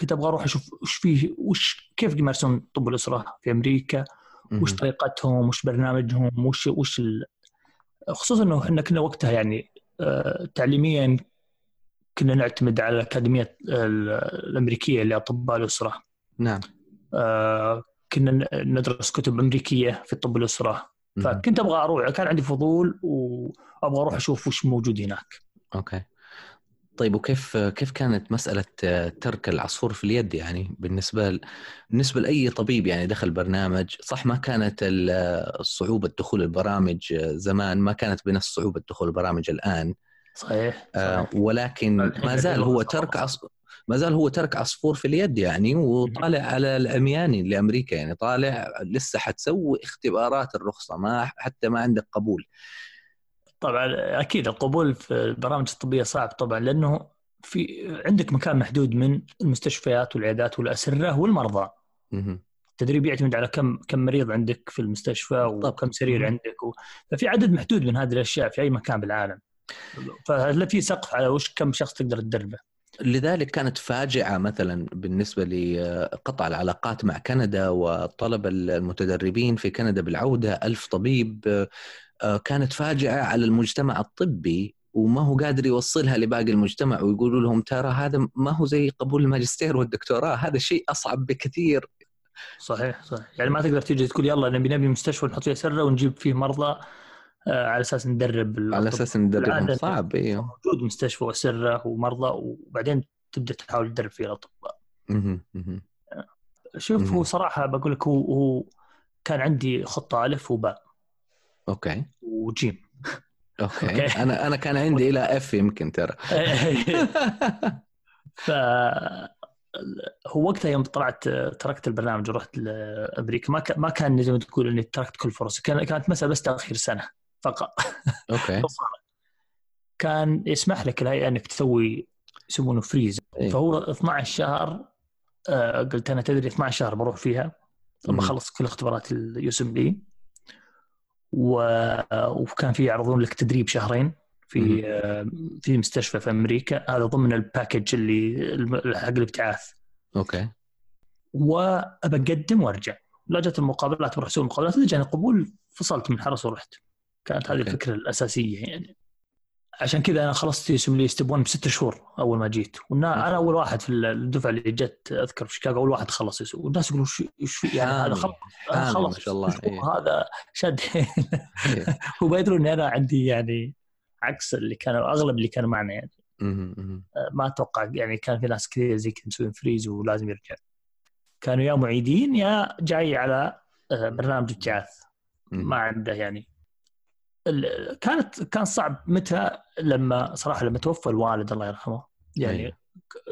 كنت أبغى أروح أشوف وش فيه وش كيف يمارسون طب الأسرة في أمريكا. وش طريقتهم؟ وش برنامجهم؟ وش وش ال... خصوصا إنه إحنا كنا وقتها يعني آه، تعليميا كنا نعتمد على الأكاديمية ال- الأمريكية لأطباء الأسرة. نعم. آه، كنا ندرس كتب أمريكية في طب الأسرة. مهم. فكنت أبغى أروح كان عندي فضول وأبغى أروح أشوف وش موجود هناك. أوكي. طيب وكيف كيف كانت مسألة ترك العصفور في اليد؟ يعني بالنسبة ل... بالنسبة لأي طبيب يعني دخل برنامج صح ما كانت صعوبة دخول البرامج زمان ما كانت بنفس صعوبة دخول البرامج الآن؟ صحيح, آه، صحيح. ولكن الحين ما زال هو ترك. ما زال هو ترك عصفور في اليد يعني وطالع على العمياني لأمريكا يعني طالع لسه حتسوي اختبارات الرخصة ما حتى ما عندك قبول طبعا أكيد القبول في البرامج الطبية صعب طبعا لأنه في عندك مكان محدود من المستشفيات والعيادات والأسرة والمرضى. التدريب يعتمد على كم كم مريض عندك في المستشفى. وكم سرير. عندك و... ففي عدد محدود من هذه الأشياء في أي مكان بالعالم فهل في سقف على وش كم شخص تقدر تدربه. لذلك كانت فاجعة مثلا بالنسبة لقطع العلاقات مع كندا وطلب المتدربين في كندا بالعودة ألف طبيب آه، كانت فاجعة على المجتمع الطبي وما هو قادر يوصلها لباقي المجتمع ويقولوا لهم ترى هذا ما هو زي قبول الماجستير والدكتوراه هذا شيء أصعب بكثير. صحيح صحيح. يعني ما تقدر تيجي تقول يلا نبي نبي مستشفى نحط فيه سرة ونجيب فيه مرضى. آه، على أساس ندرب على ندربهم. بالعادة صعب أيوه موجود مستشفى وسرة ومرضى وبعدين تبدأ تحاول تدرب فيه الأطباء. مهم. شوف. هو صراحة بقول لك هو هو كان عندي خطة ألف وباء. okay. وجيم. okay. أنا أنا كان عندي إلى F يمكن ترى. ف هو وقتها يوم طلعت تركت البرنامج ورحت لأمريكا ما ما كان زي ما تقول إني تركت كل فرص كان كانت مسألة بس تأخير سنة. فقط. okay. كان يسمح لك الهيئة أنك تسوي يسمونه freeze إيه. فهو 12 شهر آه، قلت أنا تدري 12 شهر بروح فيها. لما اخلص كل اختبارات ال USMLE وكان في يعرضون لك تدريب شهرين في آه، في مستشفى في أمريكا. هذا ضمن ال package اللي حق الابتعاث. okay. وابى أقدم وأرجع. لا جت المقابلات بروح أسوي المقابلات اذا جاني قبول فصلت من الحرس ورحت. كانت هذه. الفكرة الأساسية يعني عشان كذا أنا خلصت USMLE Step 1 بست شهور أول ما جيت وأنا أنا أول واحد في الدفعة اللي جت أذكر في شيكاغو أول واحد خلص يسوي والناس يقولوا شو يعني هذا. خلص خلص ما شاء الله، إيه. هذا شد إيه. وما يدرون اني أنا عندي يعني عكس اللي كانوا أغلب اللي كانوا معنا يعني. مهم. ما أتوقع يعني كان في ناس كثير زي كذا مسوين فريز ولازم يرجع كانوا يا معيدين يا جاي على آه، برنامج ابتعاث. ما عنده يعني كانت كان صعب متى لما صراحة لما توفى الوالد الله يرحمه. يعني.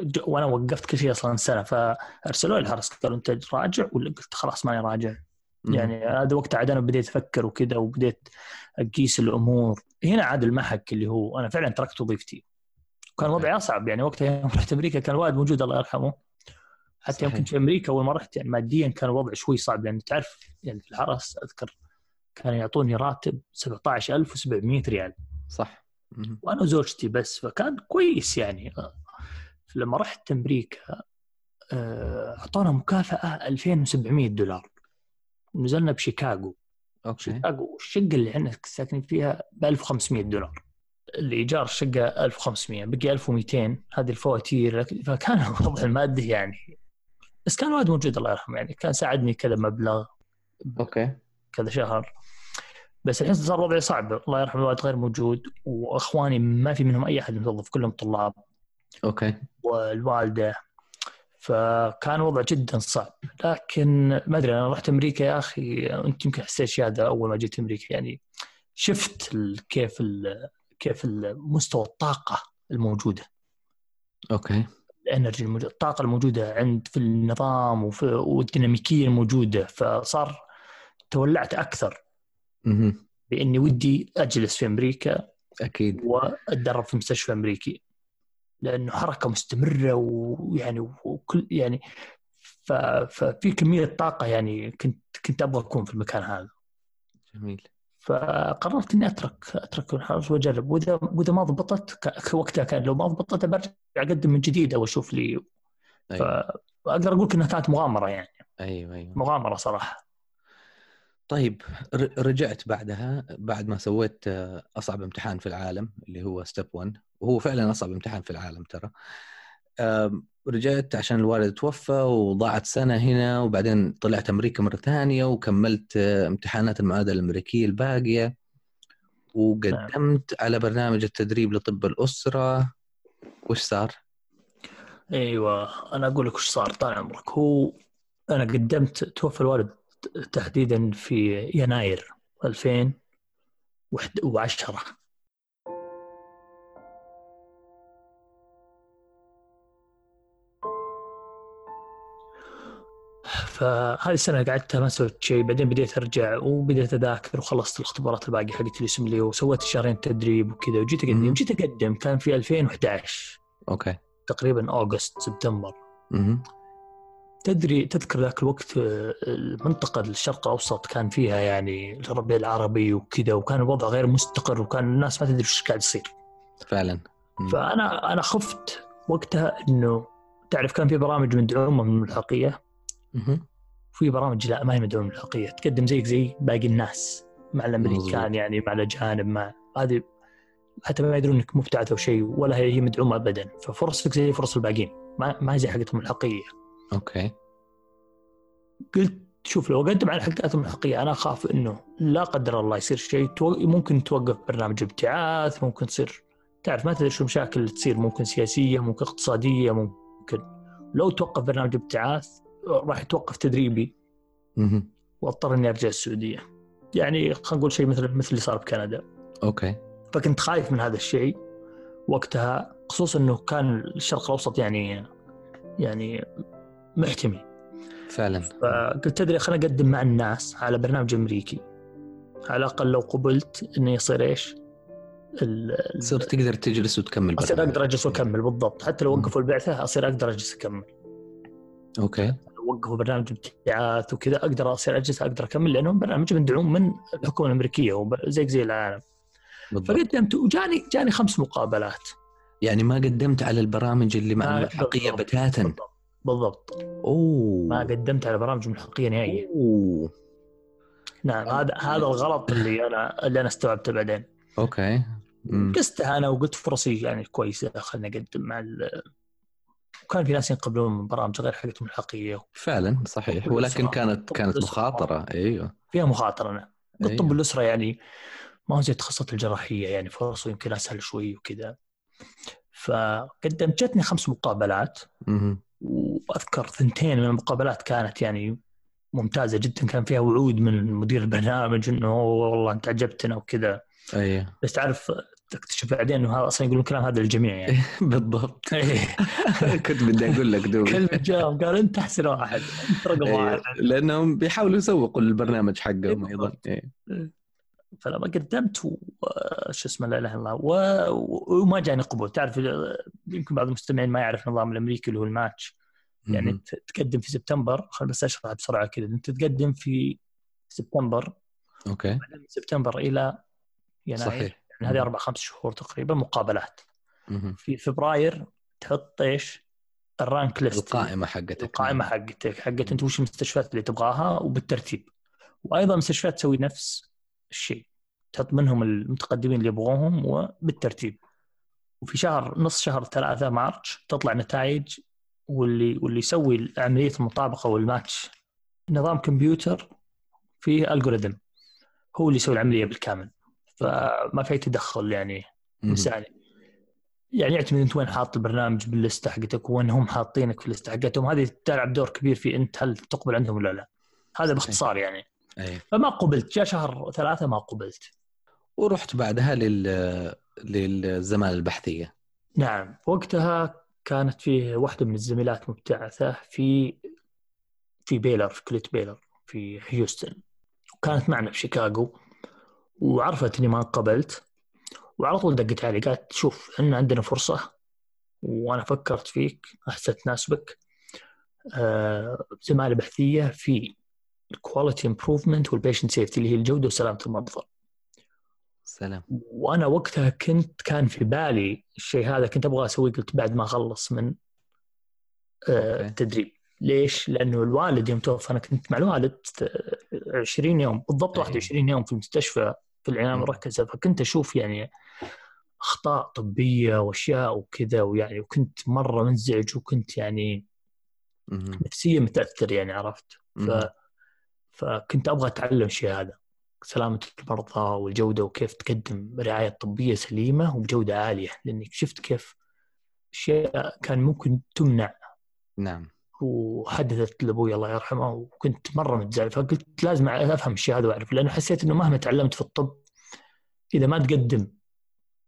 ج- وأنا وقفت كل شيء أصلا سنة فأرسلوا لي الحرس قالوا أنت راجع؟ ولا قلت خلاص ماني راجع. يعني هذا وقت عاد أنا بديت أفكر وكذا وبديت أقيس الأمور. هنا عاد المحك اللي هو أنا فعلا تركت وظيفتي. كان وضعي أصعب يعني وقتها يوم رحت أمريكا كان الوالد موجود الله يرحمه. حتى. كنت في أمريكا أول ما رحت يعني ماديا كان الوضع شوي صعب لأن تعرف يعني في الحرس أذكر كانوا يعطوني راتب 17700 ريال. صح. وأنا وزوجتي بس فكان كويس يعني. لما رحت أمريكا آه، أعطونا مكافأة 2700 دولار. ونزلنا بشيكاغو. أوكي. شيكاغو الشقه اللي إحنا ساكنين فيها ب 1500 دولار. الإيجار الشقة 1500 بقي 1200 هذه الفواتير فكان الوضع المادي يعني. بس كان الوالد موجود الله يرحمه يعني. كان ساعدني كذا مبلغ أوكي. كذا شهر. بس الحين صار وضعي صعب. الله يرحمه الوالد غير موجود وإخواني ما في منهم أي أحد متوظف كلهم طلاب. أوكي. والوالدة. فكان وضع جدا صعب. لكن ما أدري أنا رحت أمريكا يا أخي أنت يمكن حسيت شيء هذا أول ما جيت أمريكا يعني شفت كيف ال- كيف مستوى الطاقة الموجودة. أوكي. ال energy الموجودة الطاقة الموجودة عند في النظام وفي والديناميكية الموجودة فصار تولعت أكثر. باني ودي أجلس في أمريكا أكيد. وأتدرب في مستشفى أمريكي. لأنه حركة مستمرة ويعني وكل يعني ففي كمية طاقة يعني كنت كنت أبغى أكون في المكان هذا. جميل. فقررت إني اترك أترك الحرس وأجرب. واذا وإذا ما ضبطت وقتها كان لو ما ضبطت برجع أقدم من جديد أو أشوف لي. أيوه. فاقدر أقول انها كانت مغامرة يعني. أيوه أيوه. مغامرة صراحة. طيب رجعت بعدها بعد ما سويت آه، أصعب امتحان في العالم اللي هو step 1 وهو فعلا أصعب امتحان في العالم ترى. رجعت عشان الوالد توفى وضاعت سنة هنا وبعدين طلعت أمريكا مرة ثانية وكملت آه، امتحانات المعادلة الأمريكية الباقية. وقدمت على برنامج التدريب لطب الأسرة. وش صار؟ أيوه أنا أقول لك وش صار طال عمرك. هو أنا قدمت توفى الوالد تحديدا في يناير 2010 فهذه السنة قعدتها ما سويت شيء. بعدين بديت أرجع وبديت أذاكر وخلصت الاختبارات الباقيه حقت الاسم لي. وسويت شهرين تدريب وكذا. وجيت اقدم. جيت أقدم. كان في 2011 أوكي. تقريبا أوغست سبتمبر. تدري تذكر ذاك الوقت آه، المنطقة الشرق الأوسط كان فيها يعني الربيع العربي وكذا وكان الوضع غير مستقر وكان الناس ما تدري إيش قاعد يصير فعلا مم. فأنا أنا خفت وقتها إنه تعرف كان في برامج مدعومة من الملحقية. وفي برامج لا ما هي مدعومة من الملحقية تقدم زيك زي باقي الناس مع الأمريكان. يعني مع الأجانب مع هذه حتى ما يدرون إنك مبتعث أو شيء ولا هي مدعومة ابدا ففرصتك زي فرص الباقيين ما ما هي زي حقتهم الحقيقية أوكي. قلت شوف لو اقدم على حلقاتهم الحقيقيه أنا أخاف إنه لا قدر الله يصير شيء ممكن توقف برنامج ابتعاث ممكن تصير تعرف ما تدري شو المشاكل اللي تصير ممكن سياسية ممكن اقتصادية ممكن. لو توقف برنامج ابتعاث راح يتوقف تدريبي. واضطر إني أرجع السعودية. يعني خلينا نقول شيء مثل مثل اللي صار بكندا أوكي. فكنت خايف من هذا الشيء وقتها خصوصا إنه كان الشرق الأوسط يعني يعني محتمي. فعلا. فقلت تدري خليني أقدم مع الناس على برنامج أمريكي. على الأقل لو قبلت إنه يصير إيش؟ تصير تقدر تجلس وتكمل أصير برنامج. أقدر أجلس وأكمل بالضبط. حتى لو. وقفوا البعثة أصير أقدر أجلس أكمل. أوكي. وقفوا برنامج ابتعاث وكذا أقدر أصير أجلس أقدر أكمل لأنه برنامج مدعوم من الحكومة الأمريكية وزيك زي العالم. بالضبط. فقدمت وجاني جاني خمس مقابلات. يعني ما قدمت على البرامج اللي مع الملحقيه بالضبط. بتاتا بالضبط. بالضبط. أوه. ما قدمت على برامج ملحقيه نهائيا. أوه. نعم هذا هذا الغلط اللي أنا اللي أنا استوعبته بعدين. أوكي. مم. قستها أنا وقلت فرصي يعني كويسه خليني أقدم مع ال... وكان في ناس ينقبلون من برامج غير حقتهم الحقيقية. فعلا صحيح. ولكن. كانت كانت. مخاطرة. أيوه. فيها مخاطرة أنا قلت أيوة. الأسرة يعني ما هو زي تخصصات الجراحية يعني فرصه يمكن أسهل شوي وكذا. فقدمت جتني خمس مقابلات. مهم. وأذكر ثنتين من المقابلات كانت يعني ممتازة جدا. كان فيها وعود من مدير البرنامج إنه والله أنت عجبتنا وكذا. أيوه. بس تعرف تكتشف بعدين إنه هذا أصلا يقولون الكلام هذا للجميع يعني. بالضبط. إيه. كنت بدي أقول لك دوب كلمة جاء قال أنت أحسن واحد. انت رقم أيوة. واحد. لأنهم بيحاولوا يسوقوا البرنامج حقهم أيضا. إيه. فلما قدمت شو اسمه لا إله إلا الله و- وما جاني قبول. تعرف يمكن بعض المستمعين ما يعرف النظام الأمريكي اللي هو الماتش. يعني. ت- تقدم في سبتمبر. خل بس اشرح بسرعة كذا. أنت تقدم في سبتمبر. أوكي. من سبتمبر إلى يناير. صحيح. يعني هذه أربع خمس شهور تقريبا مقابلات. مهم. في فبراير تحط إيش؟ ال rank list. القائمة حقتك. القائمة حقتك. حقت أنت وش المستشفيات اللي تبغاها وبالترتيب. وأيضا المستشفيات تسوي نفس الشيء. تحط منهم المتقدمين اللي يبغوهم وبالترتيب. وفي شهر نص شهر ثلاثة March تطلع نتائج واللي واللي يسوي عملية المطابقة والماتش. نظام كمبيوتر فيه الجوريثم هو اللي يسوي العملية بالكامل. فما في تدخل يعني. إنساني. يعني يعتمد أنت وين حاط البرنامج باللسته حقتك وين هم حاطينك في اللسته حقتهم. هذه تلعب دور كبير في أنت هل تقبل عندهم ولا لا. هذا باختصار يعني. أي. فما قبلت جاء شهر ثلاثة ما قبلت. ورحت بعدها لل للزمالة البحثية. نعم. وقتها كانت فيه واحدة من الزميلات مبتعثة في في بيلر في كلية بيلر في هيوستن. وكانت معنا في شيكاغو وعرفت إني ما قبلت. وعلى طول دقت علي قالت شوف إحنا عندنا فرصة وأنا فكرت فيك احسن تناسبك آه، زمالة بحثية في ال quality improvement وال patient safety اللي هي الجودة وسلامة المرضى سلام وأنا وقتها كنت كان في بالي الشيء هذا كنت أبغى أسويه قلت بعد ما أخلص من آه،. التدريب ليش؟ لأنه الوالد يوم توفى أنا كنت مع الوالد آه، 20 يوم بالضبط أي. 21 يوم في المستشفى في العناية. المركزة فكنت أشوف يعني أخطاء طبية وأشياء وكذا ويعني وكنت مرة منزعج وكنت يعني. نفسيا متأثر يعني عرفت ف... فكنت أبغى أتعلم الشيء هذا. سلامة المرضى والجودة وكيف تقدم رعاية طبية سليمة وبجوده عالية لأني شفت كيف أشياء كان ممكن تمنع. نعم. وحدثت لأبوي الله يرحمه وكنت مرة متزعج فقلت لازم أفهم الشيء هذا واعرف لأنه حسيت إنه مهما تعلمت في الطب إذا ما تقدم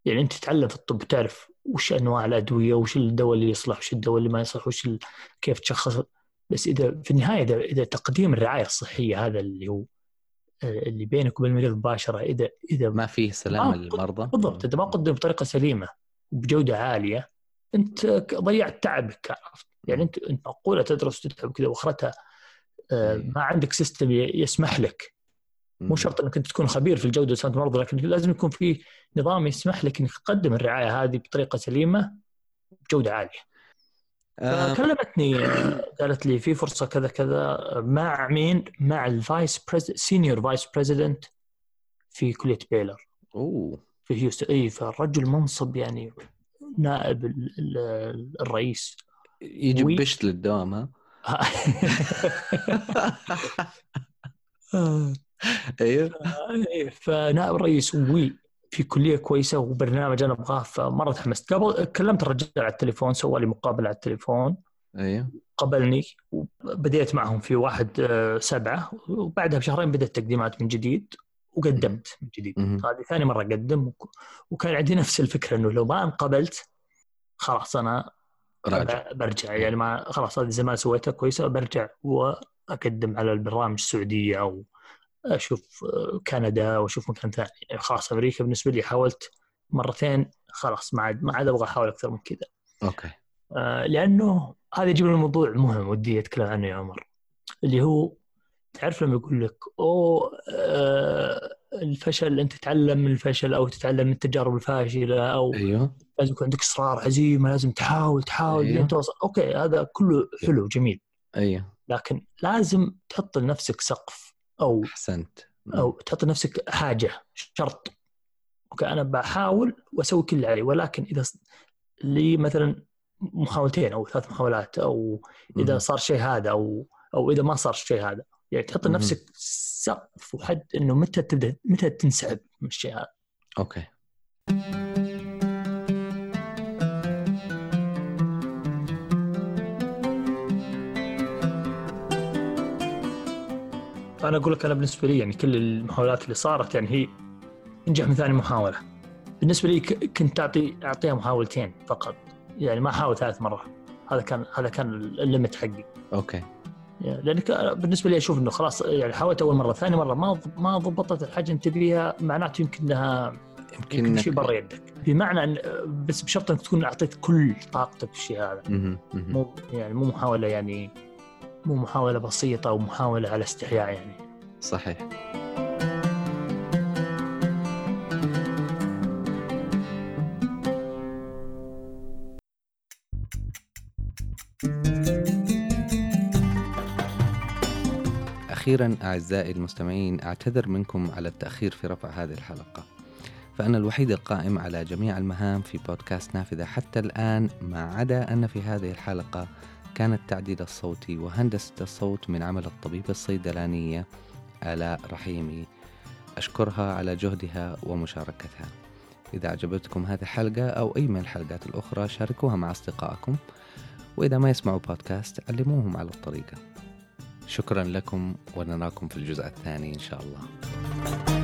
يعني أنت تتعلم في الطب تعرف وش أنواع الأدوية وش الدواء اللي يصلح وش الدواء اللي ما يصلح وش ال... كيف تشخص بس إذا في النهاية إذا إذا تقديم الرعاية الصحية هذا اللي هو اللي بينك وبين المريض مباشرة إذا إذا ما فيه سلامة ما- للمرضى بالضبط إذا ما قدم بطريقة سليمة وبجوده عالية أنت ضيعت تعبك عرفت يعني أنت أنت معقوله تدرس وتتعب كذا وأخرتها آه،. ما عندك system يسمح لك مو شرط إنك أنت تكون خبير في الجودة وسلامه المرضى لكن لازم يكون في نظام يسمح لك إنك تقدم الرعاية هذه بطريقة سليمة بجودة عالية. فكلمتني آه، قالت لي في فرصة كذا كذا مع مين؟ مع ال vice senior vice president في كلية بيلر. أوه. في هيوستن. إي فالرجل منصب يعني نائب ال- ال- الرئيس. يجي وي. بشت للدوام ها؟ أيوه. فنائب الرئيس وي. في كلية كويسة وبرنامج أنا أبغاه فمرة تحمست. قبل كلمت الرجال على التليفون سوى لي مقابلة على التليفون. أيوه قبلني وبديت معهم في واحد آه، سبعة. وبعدها بشهرين بدأت تقديمات من جديد وقدمت من جديد. هذه ثاني مرة أقدم وك- وكان عندي نفس الفكرة أنه لو ما انقبلت خلاص أنا راجع. برجع. يعني ما خلاص هذه زمان سويتها كويسة برجع وأقدم على البرامج السعودية أو أشوف آه، كندا وأشوف مكان ثاني. يعني خلاص أمريكا بالنسبة لي حاولت مرتين خلاص ما عاد ما عاد أبغى أحاول أكثر من كذا. أوكي. آه، لأنه هذا يجيب لنا موضوع مهم ودي أتكلم عنه يا عمر. اللي هو تعرف لما يقول لك أوه آه، الفشل أنت تتعلم من الفشل أو تتعلم من التجارب الفاشلة أو أيوه. لازم يكون عندك إصرار عزيمة لازم تحاول تحاول أيوه. توصل. أوكي هذا كله حلو جميل. أيوه. لكن لازم تحط لنفسك سقف. أو أحسنت. أو تحط لنفسك حاجة شرط. أوكي أنا بحاول وأسوي كل اللي علي ولكن إذا لي مثلا محاولتين أو ثلاث محاولات أو إذا. صار شيء هذا أو أو إذا ما صار الشيء هذا. يعني تحط. لنفسك سقف وحد إنه متى تبدأ متى تنسحب من الشيء هذا. أوكي. فانا أقول لك أنا بالنسبة لي يعني كل المحاولات اللي صارت يعني هي انجح من ثاني محاولة. بالنسبة لي كنت اعطي أعطيها محاولتين فقط. يعني ما أحاول ثالث مرة. هذا كان هذا كان ال limit حقي. أوكي. يعني لأنك بالنسبة لي أشوف إنه خلاص يعني حاولت أول مرة ثاني مرة ما ما ضبطت الحاجة اللي تبيها معناته يمكن إنها يمكن يمكن شيء برا يدك. بمعنى ان بس بشرط إنك تكون أعطيت كل طاقتك في الشيء هذا. مو يعني مو محاولة يعني مو محاولة بسيطة أو محاولة على استحياء يعني. صحيح. أخيرا أعزائي المستمعين أعتذر منكم على التأخير في رفع هذه الحلقة. فأنا الوحيد القائم على جميع المهام في بودكاست نافذة حتى الآن ما عدا أن في هذه الحلقة كان التعديل الصوتي وهندسة الصوت من عمل الطبيبة الصيدلانية آلاء رحيمي. أشكرها على جهدها ومشاركتها. إذا أعجبتكم هذه الحلقة أو أي من الحلقات الأخرى شاركوها مع أصدقائكم. وإذا ما يسمعوا بودكاست علموهم على الطريقة. شكرا لكم ونراكم في الجزء الثاني إن شاء الله.